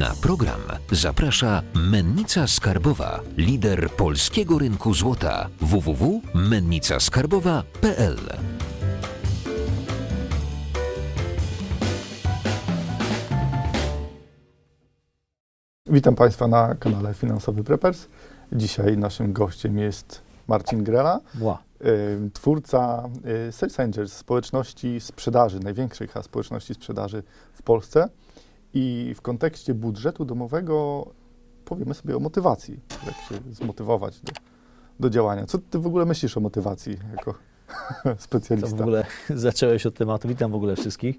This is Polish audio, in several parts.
Na program zaprasza Mennica Skarbowa, lider polskiego rynku złota www.mennicaskarbowa.pl. Witam Państwa na kanale Finansowy Preppers. Dzisiaj naszym gościem jest Marcin Grela, y, twórca y, Sales Angels, społeczności sprzedaży, największej chyba społeczności sprzedaży w Polsce. I w kontekście budżetu domowego powiemy sobie o motywacji, jak się zmotywować do, do działania. Co ty w ogóle myślisz o motywacji jako To specjalista? w ogóle zacząłeś od tematu. Witam w ogóle wszystkich.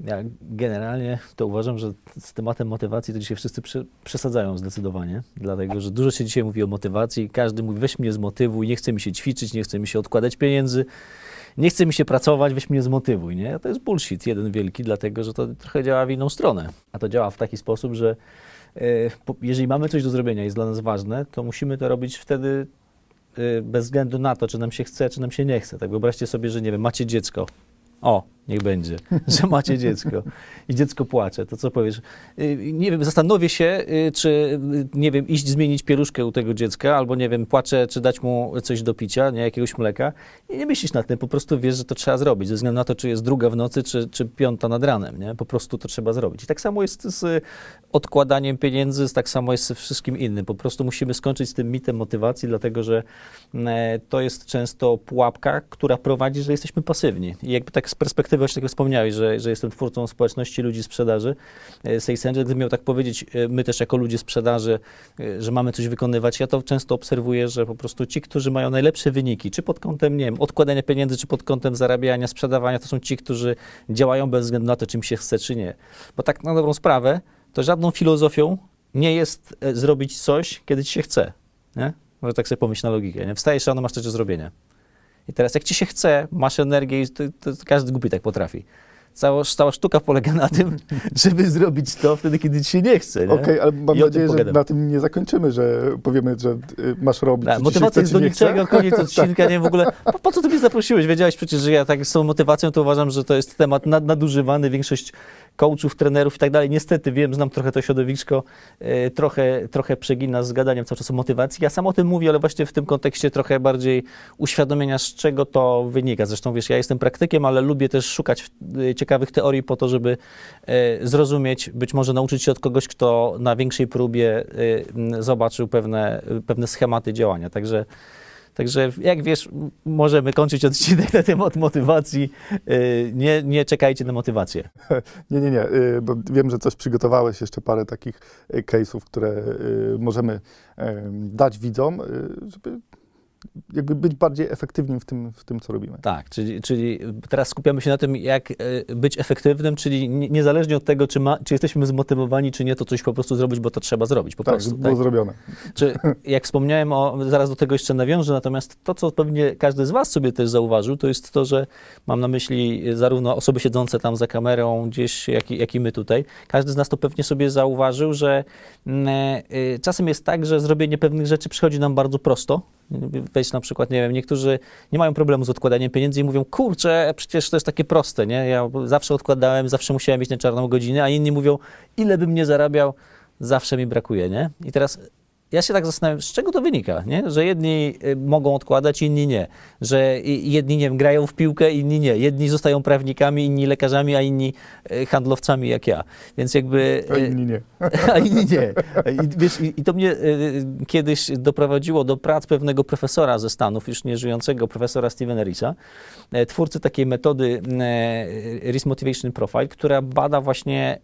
Ja generalnie to uważam, że z tematem motywacji to dzisiaj wszyscy prze, przesadzają zdecydowanie, dlatego że dużo się dzisiaj mówi o motywacji. Każdy mówi, weź mnie zmotywuj, nie chce mi się ćwiczyć, nie chce mi się odkładać pieniędzy, nie chce mi się pracować, weź mnie zmotywuj, nie? To jest bullshit jeden wielki, dlatego że to trochę działa w inną stronę. A to działa w taki sposób, że e, jeżeli mamy coś do zrobienia i jest dla nas ważne, to musimy to robić wtedy y, bez względu na to, czy nam się chce, czy nam się nie chce. Tak wyobraźcie sobie, że nie wiem, macie dziecko. O, niech będzie, że macie dziecko i dziecko płacze, to co powiesz? Y, Nie wiem, zastanowię się, y, czy, y, nie wiem, iść zmienić pieluszkę u tego dziecka, albo nie wiem, płaczę, czy dać mu coś do picia, nie, jakiegoś mleka. I nie myślisz nad tym, po prostu wiesz, że to trzeba zrobić, ze względu na to, czy jest druga w nocy, czy, czy piąta nad ranem, nie? Po prostu to trzeba zrobić. I tak samo jest z odkładaniem pieniędzy, tak samo jest ze wszystkim innym. Po prostu musimy skończyć z tym mitem motywacji, dlatego że e, to jest często pułapka, która prowadzi, że jesteśmy pasywni. I jakby tak z perspektywy, właśnie tak jak wspomniałeś, że, że jestem twórcą społeczności ludzi sprzedaży, e, Sales gdybym miał tak powiedzieć, e, my też jako ludzie sprzedaży, e, że mamy coś wykonywać, ja to często obserwuję, że po prostu ci, którzy mają najlepsze wyniki, czy pod kątem, nie wiem, odkładania pieniędzy, czy pod kątem zarabiania, sprzedawania, to są ci, którzy działają bez względu na to, czym się chce, czy nie. Bo tak na dobrą sprawę, to żadną filozofią nie jest zrobić coś, kiedy ci się chce. Nie? Może tak sobie pomyśl na logikę. Nie? Wstajesz rano, masz coś do zrobienia. I teraz jak ci się chce, masz energię i to, to każdy głupi tak potrafi. Cała, cała sztuka polega na tym, żeby zrobić to wtedy, kiedy ci się nie chce. Okej, ale mam nadzieję, że pogadam. na tym nie zakończymy, że powiemy, że y, masz robić, Tak, się motywacja chce, jest do niczego, koniec odcinka, nie w ogóle, po, po co ty mnie zaprosiłeś? Wiedziałeś przecież, że ja tak z tą motywacją, to uważam, że to jest temat nad, nadużywany, większość coachów, trenerów i tak dalej. Niestety wiem, znam trochę to środowisko, e, trochę, trochę przegina z gadaniem cały czas o motywacji. Ja sam o tym mówię, ale właśnie w tym kontekście trochę bardziej uświadomienia, z czego to wynika. Zresztą wiesz, ja jestem praktykiem, ale lubię też szukać e, ciekawych teorii po to, żeby e, zrozumieć, być może nauczyć się od kogoś, kto na większej próbie zobaczył pewne, pewne schematy działania. Także Także jak wiesz, możemy kończyć odcinek na temat motywacji. Yy, Nie, nie czekajcie na motywację. Nie, nie, nie, y, bo wiem, że coś przygotowałeś, jeszcze parę takich y, case'ów, które y, możemy em, dać widzom, y, żeby jakby być bardziej efektywnym w tym, w tym co robimy. Tak, czyli, czyli teraz skupiamy się na tym, jak e, być efektywnym, czyli nie- niezależnie od tego, czy, ma, czy jesteśmy zmotywowani, czy nie, to coś po prostu zrobić, bo to trzeba zrobić. Po Tak, prostu. było zrobione. Czy, jak wspomniałem, o, zaraz do tego jeszcze nawiążę, natomiast to, co pewnie każdy z Was sobie też zauważył, to jest to, że mam na myśli zarówno osoby siedzące tam za kamerą gdzieś, jak i, jak i my tutaj. Każdy z nas to pewnie sobie zauważył, że mm, e, czasem jest tak, że zrobienie pewnych rzeczy przychodzi nam bardzo prosto. Weź na przykład, nie wiem, niektórzy nie mają problemu z odkładaniem pieniędzy i mówią, kurczę, przecież to jest takie proste, nie? Ja zawsze odkładałem, zawsze musiałem mieć na czarną godzinę, a inni mówią, ile bym nie zarabiał, zawsze mi brakuje, nie? I teraz ja się tak zastanawiam, z czego to wynika, nie? że jedni y, mogą odkładać, inni nie, że jedni nie wiem, grają w piłkę, inni nie, jedni zostają prawnikami, inni lekarzami, a inni y, handlowcami jak ja, więc jakby... A y, inni nie. a inni nie. I, wiesz, i, to mnie kiedyś doprowadziło do prac pewnego profesora ze Stanów, już nieżyjącego profesora Stevena Harrisa, e, twórcy takiej metody Risk Motivation Profile, która bada właśnie,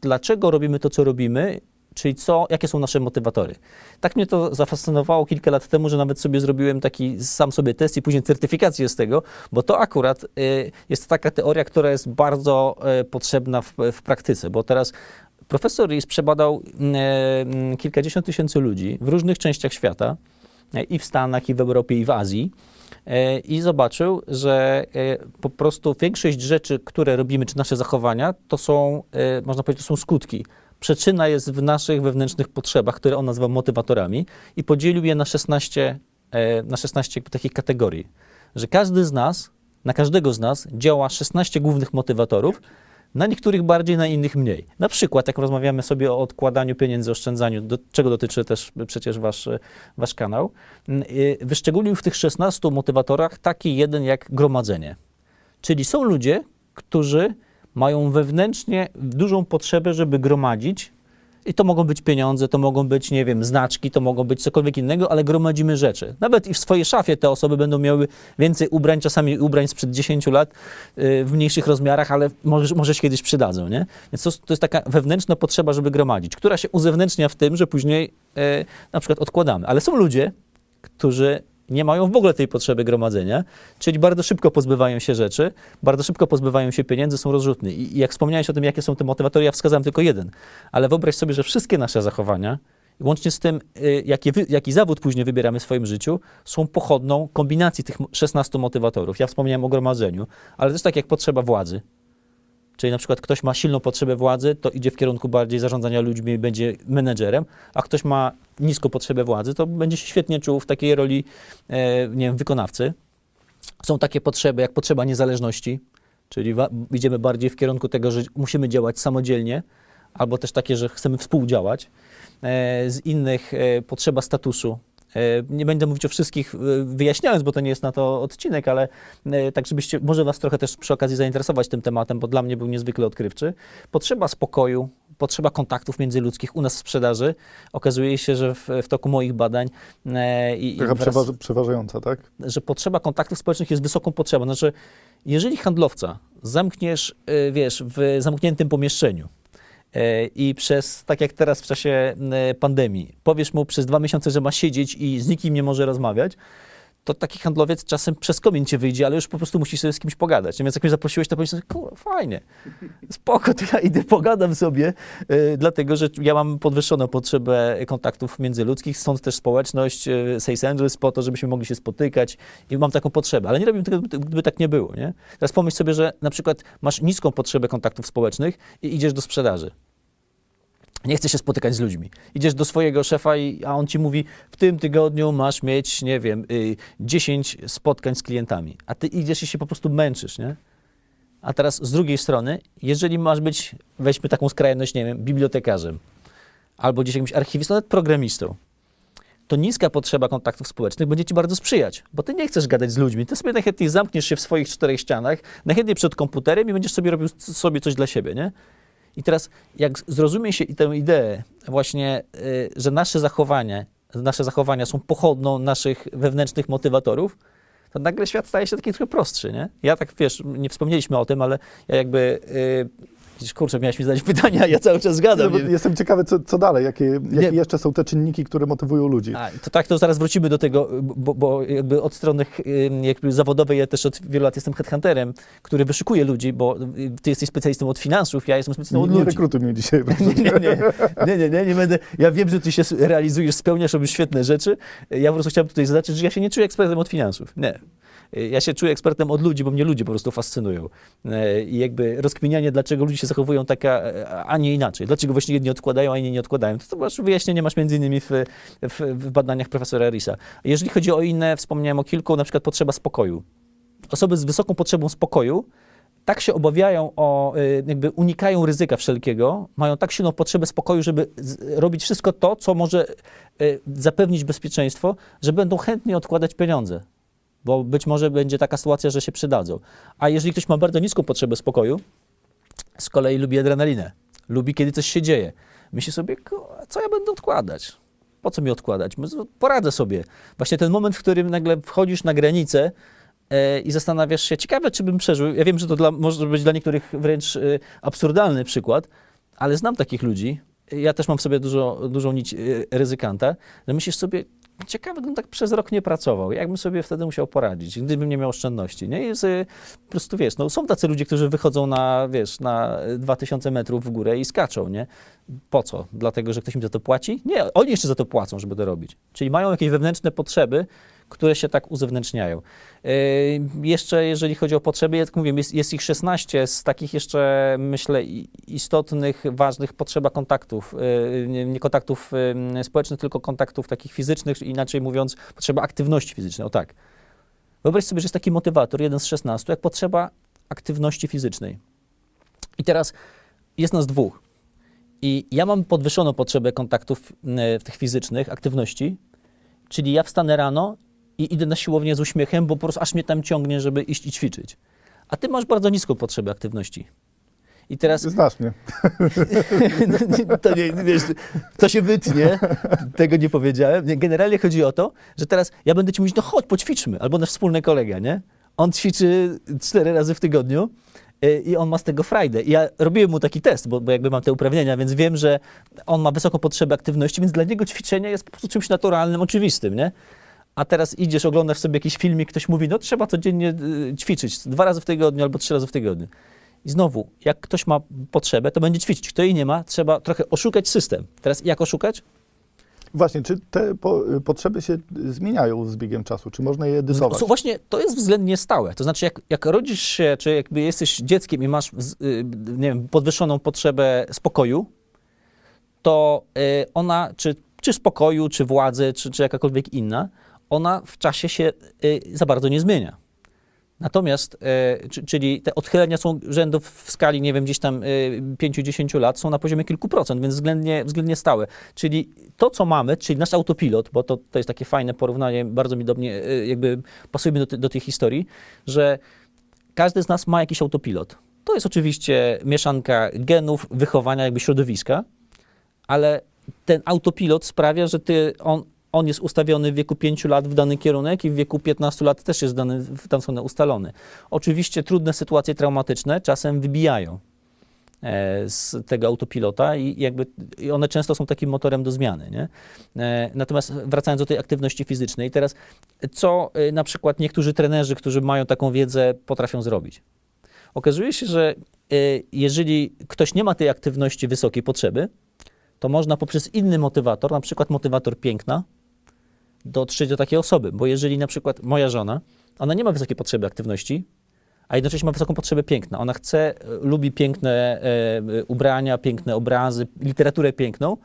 dlaczego robimy to, co robimy, czyli co, jakie są nasze motywatory. Tak mnie to zafascynowało kilka lat temu, że nawet sobie zrobiłem taki sam sobie test i później certyfikację z tego, bo to akurat y, jest taka teoria, która jest bardzo y, potrzebna w, w praktyce, bo teraz profesor Rees przebadał y, kilkadziesiąt tysięcy ludzi w różnych częściach świata, i w Stanach, i w Europie, i w Azji. y, I zobaczył, że y, po prostu większość rzeczy, które robimy, czy nasze zachowania, to są, y, można powiedzieć, to są skutki przyczyna jest w naszych wewnętrznych potrzebach, które on nazywa motywatorami i podzielił je na 16, e, na 16 takich kategorii. Że każdy z nas, na każdego z nas działa 16 głównych motywatorów, Na niektórych bardziej, na innych mniej. Na przykład, jak rozmawiamy sobie o odkładaniu pieniędzy, oszczędzaniu, do czego dotyczy też przecież wasz, wasz kanał, y, wyszczególnił w tych 16 motywatorach taki jeden jak gromadzenie. Czyli są ludzie, którzy mają wewnętrznie dużą potrzebę, żeby gromadzić, i to mogą być pieniądze, to mogą być, nie wiem, znaczki, to mogą być cokolwiek innego, ale gromadzimy rzeczy. Nawet i w swojej szafie te osoby będą miały więcej ubrań, czasami ubrań sprzed 10 lat yy, w mniejszych rozmiarach, ale może, może się kiedyś przydadzą, nie? Więc to, to jest taka wewnętrzna potrzeba, żeby gromadzić, która się uzewnętrznia w tym, że później yy, na przykład odkładamy. Ale są ludzie, którzy nie mają w ogóle tej potrzeby gromadzenia, czyli bardzo szybko pozbywają się rzeczy, bardzo szybko pozbywają się pieniędzy, są rozrzutni. I jak wspomniałeś o tym, jakie są te motywatory, ja wskazałem tylko jeden. Ale wyobraź sobie, że wszystkie nasze zachowania, łącznie z tym, y, jaki, jaki zawód później wybieramy w swoim życiu, są pochodną kombinacji tych 16 motywatorów. Ja wspomniałem o gromadzeniu, ale jest tak jak potrzeba władzy. Czyli na przykład ktoś ma silną potrzebę władzy, to idzie w kierunku bardziej zarządzania ludźmi, będzie menedżerem, a ktoś ma niską potrzebę władzy, to będzie się świetnie czuł w takiej roli, e, nie wiem, wykonawcy. Są takie potrzeby, jak potrzeba niezależności, czyli idziemy bardziej w kierunku tego, że musimy działać samodzielnie, albo też takie, że chcemy współdziałać. E, z innych e, potrzeba statusu, nie będę mówić o wszystkich e, wyjaśniając, bo to nie jest na to odcinek, ale e, tak, żebyście, może Was trochę też przy okazji zainteresować tym tematem, bo dla mnie był niezwykle odkrywczy. Potrzeba spokoju, potrzeba kontaktów międzyludzkich u nas w sprzedaży. Okazuje się, że w, w toku moich badań i, Taka przeważająca, tak? Że potrzeba kontaktów społecznych jest wysoką potrzebą. Znaczy, jeżeli handlowca zamkniesz, wiesz, w zamkniętym pomieszczeniu, E, i przez, tak jak teraz w czasie pandemii, powiesz mu przez dwa miesiące, że ma siedzieć i z nikim nie może rozmawiać, to taki handlowiec czasem przez komin cię wyjdzie, ale już po prostu musi sobie z kimś pogadać. Więc jak mnie zaprosiłeś, to powiedziałem sobie, fajnie, spoko, to ja idę, pogadam sobie, yy, dlatego, że ja mam podwyższoną potrzebę kontaktów międzyludzkich, stąd też społeczność yy, Sales Angels, po to, żebyśmy mogli się spotykać i mam taką potrzebę, ale nie robię tego, gdyby tak nie było, nie? Teraz pomyśl sobie, że na przykład masz niską potrzebę kontaktów społecznych i idziesz do sprzedaży. Nie chce się spotykać z ludźmi. Idziesz do swojego szefa, i, a on ci mówi, w tym tygodniu masz mieć, nie wiem, y, 10 spotkań z klientami. A ty idziesz i się po prostu męczysz, nie? A teraz z drugiej strony, jeżeli masz być, weźmy taką skrajność, nie wiem, bibliotekarzem, albo gdzieś jakimś archiwistą, nawet programistą, to niska potrzeba kontaktów społecznych będzie ci bardzo sprzyjać, bo ty nie chcesz gadać z ludźmi. Ty sobie najchętniej zamkniesz się w swoich czterech ścianach, najchętniej przed komputerem i będziesz sobie robił sobie coś dla siebie, nie? I teraz, jak zrozumie się tę ideę, właśnie, y, że nasze zachowania, nasze zachowania są pochodną naszych wewnętrznych motywatorów, to nagle świat staje się taki trochę prostszy, nie? Ja tak, wiesz, nie wspomnieliśmy o tym, ale ja jakby y, kurczę, miałeś mi zadać pytania, ja cały czas gadam. No, jestem ciekawy, co, co dalej, jakie, jakie jeszcze są te czynniki, które motywują ludzi. A, to tak, to zaraz wrócimy do tego, bo, bo jakby od strony jakby zawodowej, ja też od wielu lat jestem headhunterem, który wyszukuje ludzi, bo ty jesteś specjalistą od finansów, ja jestem specjalistą od nie, ludzi. Nie rekrutuj mnie dzisiaj. nie, nie, nie, nie, nie, nie, będę, ja wiem, że ty się realizujesz, spełniasz, robisz świetne rzeczy, ja po prostu chciałem tutaj zaznaczyć, że ja się nie czuję ekspertem od finansów, nie. Ja się czuję ekspertem od ludzi, bo mnie ludzie po prostu fascynują. E, I jakby rozkminianie, dlaczego ludzie się zachowują tak, a nie inaczej. Dlaczego właśnie jedni odkładają, a inni nie odkładają. To, to masz wyjaśnienie masz między innymi w, w, w badaniach profesora Risa. Jeżeli chodzi o inne, wspomniałem o kilku, na przykład potrzeba spokoju. Osoby z wysoką potrzebą spokoju tak się obawiają o, y, jakby unikają ryzyka wszelkiego, mają tak silną potrzebę spokoju, żeby robić wszystko to, co może y, zapewnić bezpieczeństwo, że będą chętnie odkładać pieniądze bo być może będzie taka sytuacja, że się przydadzą. A jeżeli ktoś ma bardzo niską potrzebę spokoju, z kolei lubi adrenalinę, lubi kiedy coś się dzieje. Myśli sobie, co ja będę odkładać? Po co mi odkładać? Poradzę sobie. Właśnie ten moment, w którym nagle wchodzisz na granicę e, i zastanawiasz się, ciekawe, czy bym przeżył. Ja wiem, że to dla, może być dla niektórych wręcz e, absurdalny przykład, ale znam takich ludzi. Ja też mam w sobie dużo, dużą nić e, ryzykanta, że myślisz sobie, ciekawe, gdybym tak przez rok nie pracował, jakbym sobie wtedy musiał poradzić, gdybym nie miał oszczędności, nie? Jest, po prostu, wiesz, no, są tacy ludzie, którzy wychodzą na, wiesz, na 2000 metrów w górę i skaczą, nie? Po co? Dlatego, że ktoś im za to płaci? Nie, oni jeszcze za to płacą, żeby to robić. Czyli mają jakieś wewnętrzne potrzeby, które się tak uzewnętrzniają. Yy, jeszcze jeżeli chodzi o potrzeby, jak mówię, jest, jest, ich 16 z takich jeszcze, myślę, istotnych, ważnych potrzeba kontaktów, yy, nie, kontaktów yy, społecznych, tylko kontaktów takich fizycznych, inaczej mówiąc, potrzeba aktywności fizycznej, o tak. Wyobraź sobie, że jest taki motywator, jeden z 16, jak potrzeba aktywności fizycznej. I teraz jest nas dwóch. I ja mam podwyższoną potrzebę kontaktów tych fizycznych, aktywności, czyli ja wstanę rano i idę na siłownię z uśmiechem, bo po prostu aż mnie tam ciągnie, żeby iść i ćwiczyć. A ty masz bardzo niską potrzebę aktywności. I teraz Znasz mnie. to, nie, wiesz, to się wytnie, tego nie powiedziałem. Nie, Generalnie chodzi o to, że teraz ja będę ci mówić, no chodź, poćwiczmy, albo nasz wspólny kolega, nie? On ćwiczy cztery razy w tygodniu y, i on ma z tego frajdę. I ja robiłem mu taki test, bo, bo jakby mam te uprawnienia, więc wiem, że on ma wysoką potrzebę aktywności, więc dla niego ćwiczenie jest po prostu czymś naturalnym, oczywistym, nie? A teraz idziesz, oglądasz sobie jakiś filmik, ktoś mówi, no trzeba codziennie y, ćwiczyć, dwa razy w tygodniu albo trzy razy w tygodniu. I znowu, jak ktoś ma potrzebę, to będzie ćwiczyć. Kto jej nie ma, trzeba trochę oszukać system. Teraz jak oszukać? Właśnie, czy te po, potrzeby się zmieniają z biegiem czasu? Czy można je edysować? So, właśnie to jest względnie stałe. To znaczy, jak, jak rodzisz się, czy jakby jesteś dzieckiem i masz y, nie wiem, podwyższoną potrzebę spokoju, to y, ona, czy, czy spokoju, czy władzy, czy, czy jakakolwiek inna, ona w czasie się y, za bardzo nie zmienia. Natomiast, y, czy, czyli te odchylenia są rzędów w skali, nie wiem, gdzieś tam y, 5-10 lat, są na poziomie kilku procent, więc względnie, względnie stałe. Czyli to, co mamy, czyli nasz autopilot, bo to, to jest takie fajne porównanie, bardzo mi do mnie, y, jakby pasuje mi do, do tej historii, że każdy z nas ma jakiś autopilot. To jest oczywiście mieszanka genów, wychowania, jakby środowiska, ale ten autopilot sprawia, że ty, on, on jest ustawiony w wieku 5 lat w dany kierunek i w wieku 15 lat też jest dany, tam stronę ustalony. Oczywiście trudne sytuacje traumatyczne czasem wybijają e, z tego autopilota i jakby i one często są takim motorem do zmiany. Nie? E, Natomiast wracając do tej aktywności fizycznej, teraz co e, na przykład niektórzy trenerzy, którzy mają taką wiedzę, potrafią zrobić? Okazuje się, że jeżeli ktoś nie ma tej aktywności wysokiej potrzeby, to można poprzez inny motywator, na przykład motywator piękna, dotrzeć do takiej osoby. Bo jeżeli na przykład moja żona, ona nie ma wysokiej potrzeby aktywności, a jednocześnie ma wysoką potrzebę piękna. Ona chce, e, lubi piękne e, e, ubrania, piękne obrazy, literaturę piękną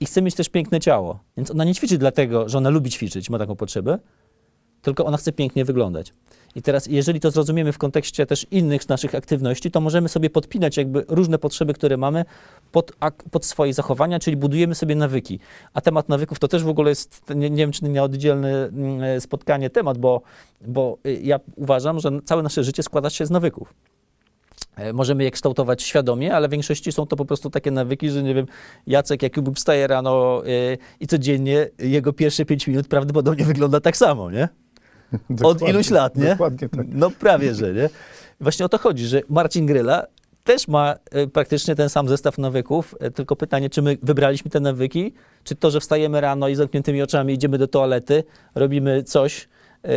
i chce mieć też piękne ciało. Więc ona nie ćwiczy dlatego, że ona lubi ćwiczyć, ma taką potrzebę, tylko ona chce pięknie wyglądać. I teraz, jeżeli to zrozumiemy w kontekście też innych naszych aktywności, to możemy sobie podpinać jakby różne potrzeby, które mamy pod, pod swoje zachowania, czyli budujemy sobie nawyki. A temat nawyków to też w ogóle jest, nie, nie wiem, czy nie oddzielne mm, spotkanie temat, bo, bo y, ja uważam, że całe nasze życie składa się z nawyków. E, Możemy je kształtować świadomie, ale w większości są to po prostu takie nawyki, że nie wiem, Jacek Jakubów wstaje rano y, i codziennie jego pierwsze pięć minut prawdopodobnie wygląda tak samo, nie? Od iluś lat, nie? Dokładnie tak. No prawie, że nie. Właśnie o to chodzi, że Marcin Gryla też ma e, praktycznie ten sam zestaw nawyków, e, tylko pytanie, czy my wybraliśmy te nawyki, czy to, że wstajemy rano i z zamkniętymi oczami idziemy do toalety, robimy coś, e,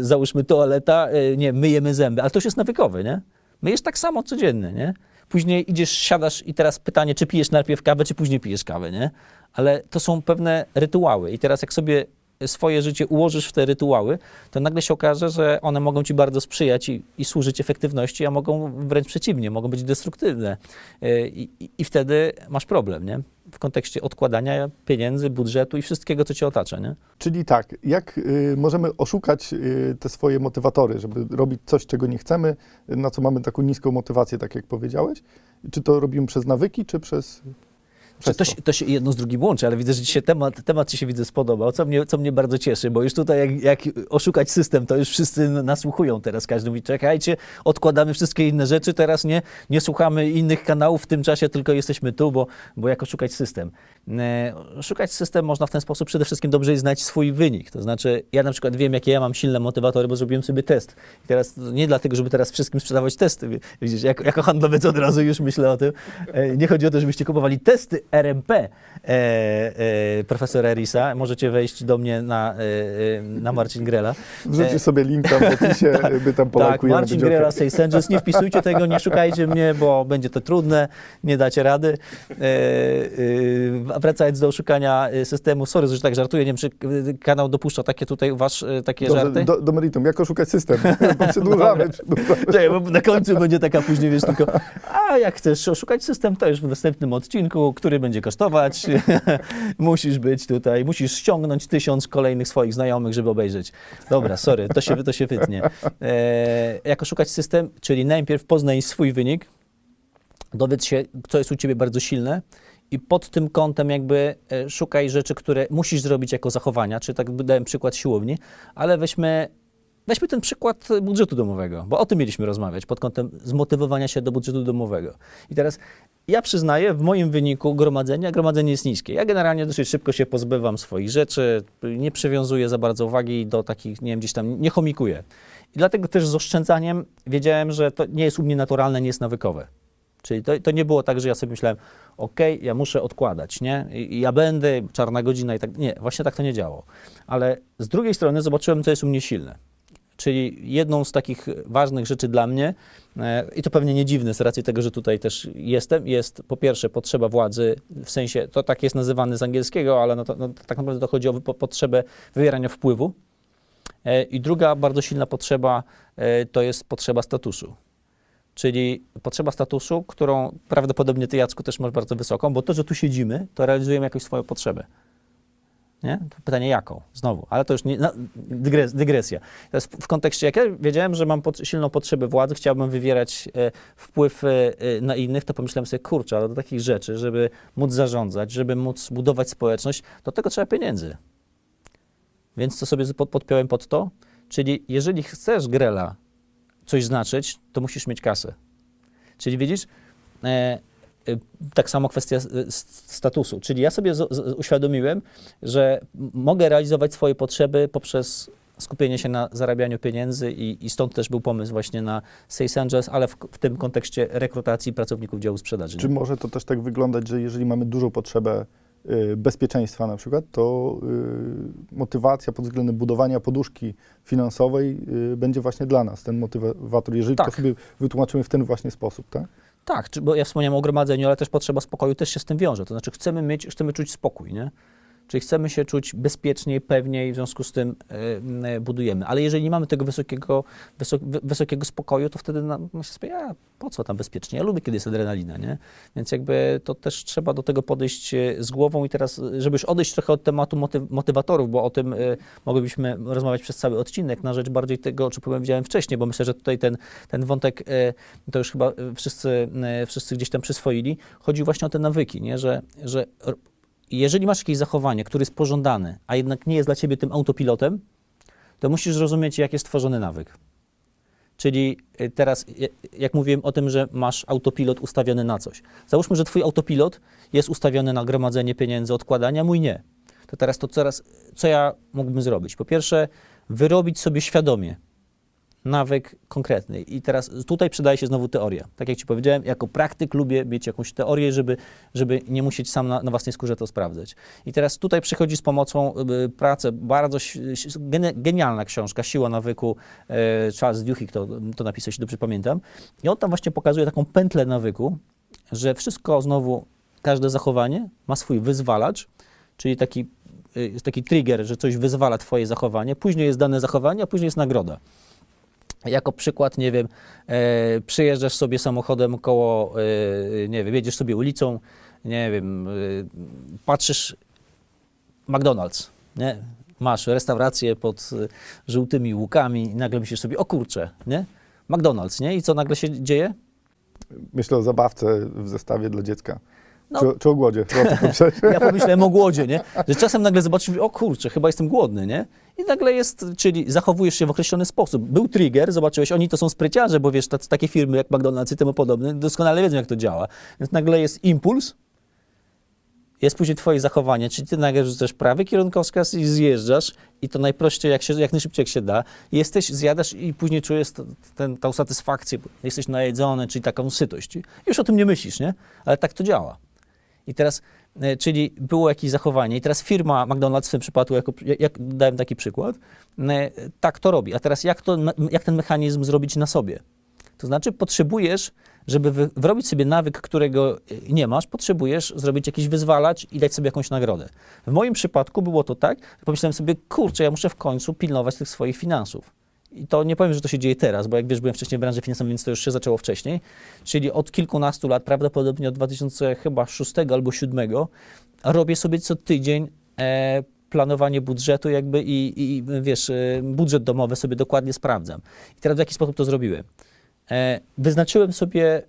załóżmy toaleta, e, nie, myjemy zęby, ale to już jest nawykowe, nie? Myjesz tak samo codziennie, nie? Później idziesz, siadasz i teraz pytanie, czy pijesz najpierw kawę, czy później pijesz kawę, nie? Ale to są pewne rytuały i teraz jak sobie swoje życie ułożysz w te rytuały, to nagle się okaże, że one mogą ci bardzo sprzyjać i, i służyć efektywności, a mogą wręcz przeciwnie, mogą być destruktywne. Yy, I, i, I wtedy masz problem, nie? W kontekście odkładania pieniędzy, budżetu i wszystkiego, co cię otacza, nie? Czyli tak, jak y, możemy oszukać y, te swoje motywatory, żeby robić coś, czego nie chcemy, na co mamy taką niską motywację, tak jak powiedziałeś? Czy to robimy przez nawyki, czy przez. To, się, to się jedno z drugim łączy, ale widzę, że dzisiaj temat, temat ci się widzę spodobał, co mnie, co mnie bardzo cieszy, bo już tutaj jak, jak oszukać system, to już wszyscy nasłuchują teraz. Każdy mówi, czekajcie, odkładamy wszystkie inne rzeczy, teraz nie, nie słuchamy innych kanałów w tym czasie, tylko jesteśmy tu, bo, bo jak oszukać system? E, Szukać system można w ten sposób przede wszystkim dobrze znać swój wynik. To znaczy, ja na przykład wiem, jakie ja mam silne motywatory, bo zrobiłem sobie test. I teraz nie dlatego, żeby teraz wszystkim sprzedawać testy. Widzisz, jako, jako handlowiec od razu już myślę o tym. E, Nie chodzi o to, żebyście kupowali testy RMP e, e, profesora Erisa. Możecie wejść do mnie na, e, e, na Marcin Grela. Wrzucisz sobie linka w opisie, my tam Tak, polajkujemy. Marcin Grela, Angels. Nie wpisujcie tego, nie szukajcie mnie, bo będzie to trudne, nie dacie rady. E, e, wracając do szukania e, systemu, sorry, że tak żartuję, nie wiem, czy e, kanał dopuszcza takie tutaj wasz, e, takie Dobrze, żarty? do, do meritum, jak oszukać system? Bo przedłużamy, przedłużamy. Czekaj, bo na końcu będzie taka później, wiesz, tylko a jak chcesz oszukać system, to już w następnym odcinku, który będzie kosztować, musisz być tutaj, musisz ściągnąć tysiąc kolejnych swoich znajomych, żeby obejrzeć. Dobra, sorry, to się, to się wytnie. E, jak oszukać system, czyli najpierw poznaj swój wynik, dowiedz się, co jest u ciebie bardzo silne i pod tym kątem jakby e, szukaj rzeczy, które musisz zrobić jako zachowania, czy tak dałem przykład siłowni, ale weźmy, weźmy ten przykład budżetu domowego, bo o tym mieliśmy rozmawiać, pod kątem zmotywowania się do budżetu domowego. I teraz ja przyznaję, w moim wyniku gromadzenia, gromadzenie jest niskie. Ja generalnie dosyć szybko się pozbywam swoich rzeczy, nie przywiązuję za bardzo uwagi do takich, nie wiem, gdzieś tam, nie chomikuję. I dlatego też z oszczędzaniem wiedziałem, że to nie jest u mnie naturalne, nie jest nawykowe. Czyli to, to nie było tak, że ja sobie myślałem, ok, ja muszę odkładać, nie? I, i ja będę, czarna godzina i tak. Nie, właśnie tak to nie działało. Ale z drugiej strony zobaczyłem, co jest u mnie silne. Czyli jedną z takich ważnych rzeczy dla mnie, e, i to pewnie nie dziwne z racji tego, że tutaj też jestem, jest po pierwsze potrzeba władzy, w sensie, to tak jest nazywane z angielskiego, ale no to, no, tak naprawdę to chodzi o po- potrzebę wywierania wpływu. E, I druga bardzo silna potrzeba e, to jest potrzeba statusu. Czyli potrzeba statusu, którą prawdopodobnie ty, Jacku, też masz bardzo wysoką, bo to, że tu siedzimy, to realizujemy jakąś swoją potrzebę. Nie? Pytanie jaką? Znowu, ale to już nie, no, dygres, dygresja. Teraz w, w kontekście, jak ja wiedziałem, że mam pod, silną potrzebę władzy, chciałbym wywierać e, wpływ e, e, na innych, to pomyślałem sobie, kurczę, ale do takich rzeczy, żeby móc zarządzać, żeby móc budować społeczność, do tego trzeba pieniędzy. Więc co sobie pod, podpiąłem pod to? Czyli jeżeli chcesz grela coś znaczyć, to musisz mieć kasę. Czyli widzisz, e, e, tak samo kwestia s- statusu. Czyli ja sobie uświadomiłem, że mogę realizować swoje potrzeby poprzez skupienie się na zarabianiu pieniędzy i, i stąd też był pomysł właśnie na Sales Angels, ale w, w tym kontekście rekrutacji pracowników działu sprzedaży. Czy może to też tak wyglądać, że jeżeli mamy dużą potrzebę bezpieczeństwa na przykład, to y, motywacja pod względem budowania poduszki finansowej y, będzie właśnie dla nas, ten motywator, jeżeli to Tak. sobie wytłumaczymy w ten właśnie sposób, tak? Tak, bo ja wspomniałem o gromadzeniu, ale też potrzeba spokoju też się z tym wiąże. To znaczy chcemy mieć, chcemy czuć spokój, nie? Czyli chcemy się czuć bezpieczniej, pewniej, w związku z tym e, budujemy. Ale jeżeli nie mamy tego wysokiego, wysok, wy- wysokiego spokoju, to wtedy nam no się sobie, a po co tam bezpiecznie? Ja lubię, kiedy jest adrenalina, nie? Więc jakby to też trzeba do tego podejść e, z głową i teraz, żeby już odejść trochę od tematu motyw, motywatorów, bo o tym e, moglibyśmy rozmawiać przez cały odcinek, na rzecz bardziej tego, o czym powiedziałem wcześniej, bo myślę, że tutaj ten, ten wątek, to już chyba wszyscy, wszyscy gdzieś tam przyswoili, chodzi właśnie o te nawyki, nie? Że, że jeżeli masz jakieś zachowanie, które jest pożądane, a jednak nie jest dla ciebie tym autopilotem, to musisz zrozumieć, jak jest tworzony nawyk. Czyli y, teraz, y, jak mówiłem o tym, że masz autopilot ustawiony na coś. Załóżmy, że twój autopilot jest ustawiony na gromadzenie pieniędzy, odkładania, mój nie. To teraz to coraz, co ja mógłbym zrobić? Po pierwsze, wyrobić sobie świadomie nawyk konkretny. I teraz tutaj przydaje się znowu teoria. Tak jak Ci powiedziałem, jako praktyk lubię mieć jakąś teorię, żeby, żeby nie musieć sam na, na własnej skórze to sprawdzać. I teraz tutaj przychodzi z pomocą y, pracę, bardzo genialna książka, Siła nawyku, e, Charles Duhigg to, to napisał, jeśli dobrze pamiętam. I on tam właśnie pokazuje taką pętlę nawyku, że wszystko znowu, każde zachowanie ma swój wyzwalacz, czyli taki, y, jest taki trigger, że coś wyzwala Twoje zachowanie, później jest dane zachowanie, a później jest nagroda. Jako przykład, nie wiem, e, przyjeżdżasz sobie samochodem koło, e, nie wiem, jedziesz sobie ulicą, nie wiem, e, patrzysz McDonald's, nie? Masz restaurację pod e, żółtymi łukami i nagle myślisz sobie, o kurczę, nie? McDonald's, nie? I co nagle się dzieje? Myślę o zabawce w zestawie dla dziecka. No. Czy, czy o głodzie? Ja pomyślałem o głodzie, nie? Że czasem nagle zobaczysz, o kurczę, chyba jestem głodny, nie? I nagle jest, czyli zachowujesz się w określony sposób. Był trigger, zobaczyłeś, oni to są spryciarze, bo wiesz, tac- takie firmy jak McDonald's i temu podobne doskonale wiedzą, jak to działa. Więc nagle jest impuls, jest później twoje zachowanie, czyli ty nagle rzucasz prawy kierunkowskaz i zjeżdżasz i to najprościej, jak, się, jak najszybciej jak się da. Jesteś, zjadasz i później czujesz ten, tą satysfakcję, jesteś najedzony, czyli taką sytość. Już o tym nie myślisz, nie? Ale tak to działa. I teraz, czyli było jakieś zachowanie i teraz firma McDonald's w tym przypadku, jako, jak dałem taki przykład, e, tak to robi. A teraz jak, to, jak ten mechanizm zrobić na sobie? To znaczy potrzebujesz, żeby wy, wyrobić sobie nawyk, którego e, nie masz, potrzebujesz zrobić jakiś wyzwalacz i dać sobie jakąś nagrodę. W moim przypadku było to tak, że pomyślałem sobie, kurczę, ja muszę w końcu pilnować tych swoich finansów. I to nie powiem, że to się dzieje teraz, bo jak wiesz, byłem wcześniej w branży finansowej, więc to już się zaczęło wcześniej. Czyli od kilkunastu lat, prawdopodobnie od 2006 albo 2007, robię sobie co tydzień e, planowanie budżetu jakby i, i wiesz, e, budżet domowy sobie dokładnie sprawdzam. I teraz w jaki sposób to zrobiłem? E, wyznaczyłem sobie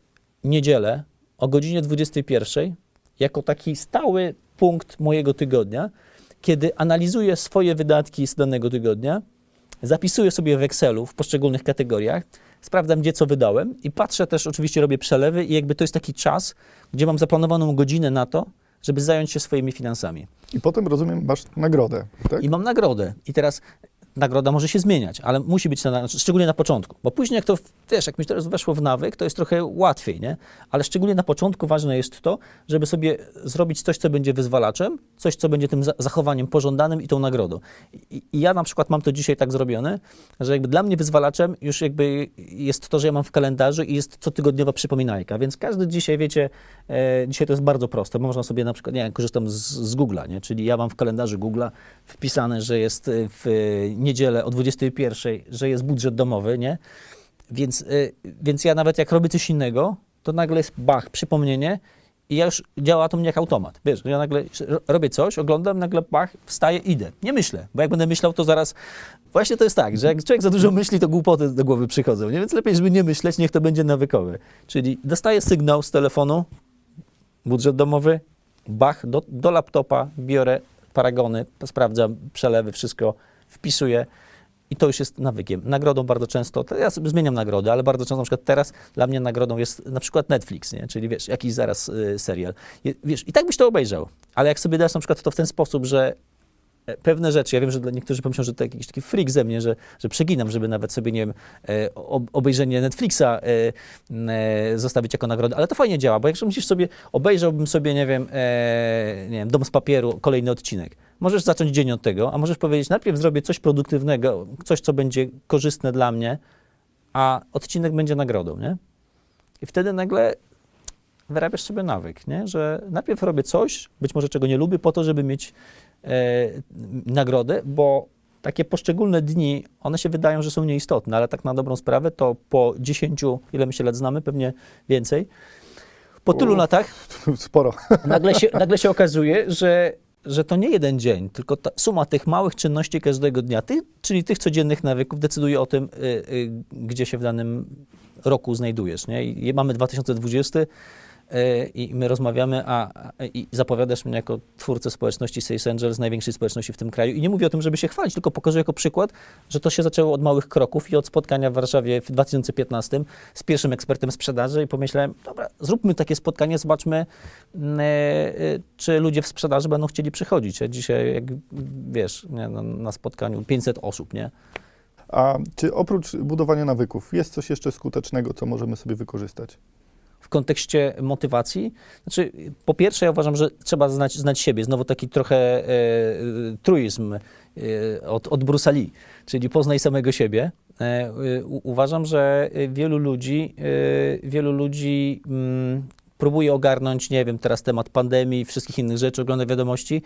niedzielę o godzinie 21 jako taki stały punkt mojego tygodnia, kiedy analizuję swoje wydatki z danego tygodnia, zapisuję sobie w Excelu w poszczególnych kategoriach, sprawdzam gdzie co wydałem i patrzę też, oczywiście robię przelewy i jakby to jest taki czas, gdzie mam zaplanowaną godzinę na to, żeby zająć się swoimi finansami. I potem, rozumiem, masz nagrodę, tak? I mam nagrodę. I teraz nagroda może się zmieniać, ale musi być, na, znaczy, szczególnie na początku. Bo później jak to, wiesz, jak mi teraz weszło w nawyk, to jest trochę łatwiej, nie? Ale szczególnie na początku ważne jest to, żeby sobie zrobić coś, co będzie wyzwalaczem, coś, co będzie tym za- zachowaniem pożądanym i tą nagrodą. I, I ja na przykład mam to dzisiaj tak zrobione, że jakby dla mnie wyzwalaczem już jakby jest to, że ja mam w kalendarzu i jest cotygodniowa przypominajka, więc każdy dzisiaj, wiecie, e, dzisiaj to jest bardzo proste, bo można sobie na przykład, nie wiem, korzystam z, z Google'a, nie? czyli ja mam w kalendarzu Google'a wpisane, że jest e, w niedzielę o 21, że jest budżet domowy, nie? Więc, y, więc ja nawet jak robię coś innego, to nagle jest bach, przypomnienie i ja już działa to mnie jak automat. Wiesz, ja nagle ro- robię coś, oglądam, nagle bach, wstaję, idę. Nie myślę, bo jak będę myślał, to zaraz... Właśnie to jest tak, że jak człowiek za dużo myśli, to głupoty do głowy przychodzą, nie? Więc lepiej, żeby nie myśleć, niech to będzie nawykowe. Czyli dostaję sygnał z telefonu, budżet domowy, bach, do, do laptopa biorę paragony, sprawdzam przelewy, wszystko wpisuję i to już jest nawykiem. Nagrodą bardzo często, to ja sobie zmieniam nagrody, ale bardzo często na przykład teraz dla mnie nagrodą jest na przykład Netflix, nie? czyli wiesz, jakiś zaraz y, serial. Wiesz, I tak byś to obejrzał, ale jak sobie dasz na przykład to w ten sposób, że e, pewne rzeczy, ja wiem, że dla niektórzy pomyślą, że to jakiś taki freak ze mnie, że, że przeginam, żeby nawet sobie, nie wiem, e, ob- obejrzenie Netflixa e, zostawić jako nagrodę, ale to fajnie działa, bo jak myślisz sobie, obejrzałbym sobie, nie wiem, nie wiem, Dom z papieru, kolejny odcinek. Możesz zacząć dzień od tego, a możesz powiedzieć, najpierw zrobię coś produktywnego, coś, co będzie korzystne dla mnie, a odcinek będzie nagrodą, nie? I wtedy nagle wyrabiasz sobie nawyk, nie? że najpierw robię coś, być może czego nie lubię, po to, żeby mieć e, nagrodę, bo takie poszczególne dni, one się wydają, że są nieistotne, ale tak na dobrą sprawę to po 10, ile my się lat znamy, pewnie więcej, po tylu U. latach Sporo. nagle się, nagle się okazuje, że, że to nie jeden dzień, tylko suma tych małych czynności każdego dnia, ty, czyli tych codziennych nawyków, decyduje o tym, y, y, gdzie się w danym roku znajdujesz. Nie? I mamy 2020 y, i my rozmawiamy, a, a i zapowiadasz mnie jako twórcę społeczności Sales Angels, największej społeczności w tym kraju. I nie mówię o tym, żeby się chwalić, tylko pokazuję jako przykład, że to się zaczęło od małych kroków i od spotkania w Warszawie w 2015 z pierwszym ekspertem sprzedaży i pomyślałem, dobra, zróbmy takie spotkanie, zobaczmy, mm, e, e, czy ludzie w sprzedaży będą chcieli przychodzić. Dzisiaj, jak wiesz, nie, na, na spotkaniu 500 osób, nie? A czy oprócz budowania nawyków jest coś jeszcze skutecznego, co możemy sobie wykorzystać? W kontekście motywacji? Znaczy, po pierwsze, ja uważam, że trzeba znać, znać siebie. Znowu taki trochę e, e, truizm e, od, od Bruce'a Lee, czyli poznaj samego siebie. E, u, uważam, że wielu ludzi, e, wielu ludzi mm, próbuje ogarnąć, nie wiem, teraz temat pandemii i wszystkich innych rzeczy, ogląda wiadomości,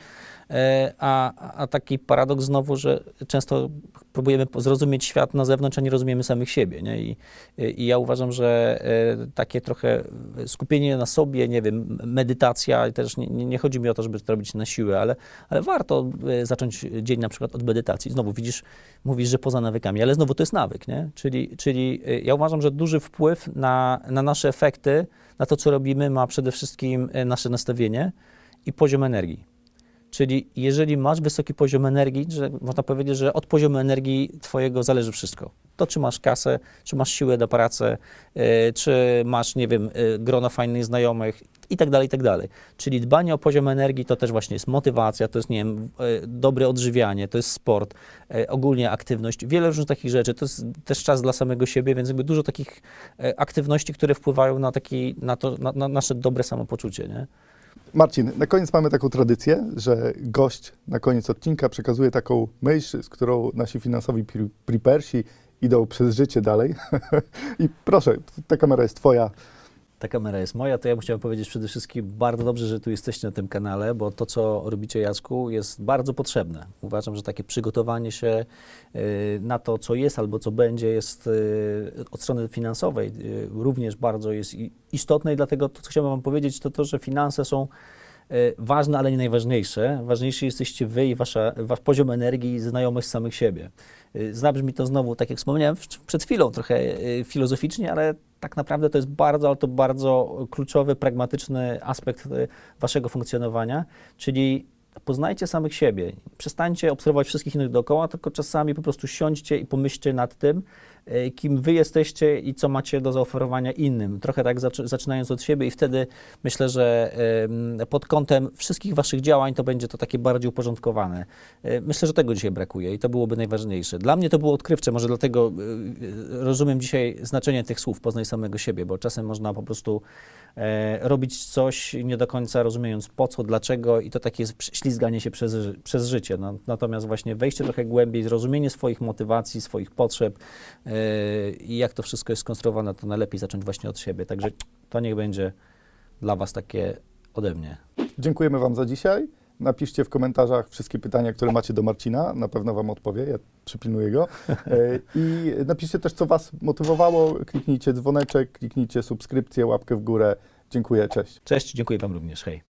e, a, a taki paradoks znowu, że często próbujemy zrozumieć świat na zewnątrz, a nie rozumiemy samych siebie, nie? I, i ja uważam, że e, takie trochę skupienie na sobie, nie wiem, medytacja, też nie, nie chodzi mi o to, żeby to robić na siłę, ale, ale warto e, zacząć dzień na przykład od medytacji. Znowu widzisz, mówisz, że poza nawykami, ale znowu to jest nawyk, nie? Czyli, czyli e, ja uważam, że duży wpływ na, na nasze efekty, na to, co robimy, ma przede wszystkim nasze nastawienie i poziom energii. Czyli jeżeli masz wysoki poziom energii, że można powiedzieć, że od poziomu energii twojego zależy wszystko. To, czy masz kasę, czy masz siłę do pracy, e, czy masz, nie wiem, e, grono fajnych znajomych i tak dalej, i tak dalej. Czyli dbanie o poziom energii to też właśnie jest motywacja, to jest, nie wiem, e, dobre odżywianie, to jest sport, ogólnie aktywność, wiele różnych takich rzeczy. To jest też czas dla samego siebie, więc jakby dużo takich aktywności, które wpływają na, taki, na, to, na, na nasze dobre samopoczucie, nie? Marcin, na koniec mamy taką tradycję, że gość na koniec odcinka przekazuje taką myśl, z którą nasi finansowi prepersi idą przez życie dalej. I proszę, ta kamera jest twoja. Ta kamera jest moja, to ja bym chciał powiedzieć przede wszystkim bardzo dobrze, że tu jesteście na tym kanale, bo to, co robicie Jacku, jest bardzo potrzebne. Uważam, że takie przygotowanie się y, na to, co jest albo co będzie, jest y, od strony finansowej y, również bardzo jest istotne i dlatego to, co chciałbym Wam powiedzieć, to to, że finanse są ważne, ale nie najważniejsze. Ważniejsi jesteście Wy i wasza, Wasz poziom energii i znajomość samych siebie. Zabrzmi to znowu, tak jak wspomniałem przed chwilą, trochę filozoficznie, ale tak naprawdę to jest bardzo, ale to bardzo kluczowy, pragmatyczny aspekt e, waszego funkcjonowania, czyli poznajcie samych siebie. Przestańcie obserwować wszystkich innych dookoła, tylko czasami po prostu siądźcie i pomyślcie nad tym, e, kim wy jesteście i co macie do zaoferowania innym. Trochę tak zaczy- zaczynając od siebie i wtedy myślę, że pod kątem wszystkich waszych działań to będzie to takie bardziej uporządkowane. E, Myślę, że tego dzisiaj brakuje i to byłoby najważniejsze. Dla mnie to było odkrywcze, może dlatego e, rozumiem dzisiaj znaczenie tych słów, poznaj samego siebie, bo czasem można po prostu robić coś nie do końca rozumiejąc po co, dlaczego i to takie ślizganie się przez, przez życie. No, natomiast właśnie wejście trochę głębiej, zrozumienie swoich motywacji, swoich potrzeb e, i jak to wszystko jest skonstruowane, to najlepiej zacząć właśnie od siebie. Także to niech będzie dla Was takie ode mnie. Dziękujemy Wam za dzisiaj. Napiszcie w komentarzach wszystkie pytania, które macie do Marcina. Na pewno Wam odpowie, ja przypilnuję go. E, I napiszcie też, co Was motywowało. Kliknijcie dzwoneczek, kliknijcie subskrypcję, łapkę w górę. Dziękuję, cześć. Cześć, dziękuję Wam również. Hej.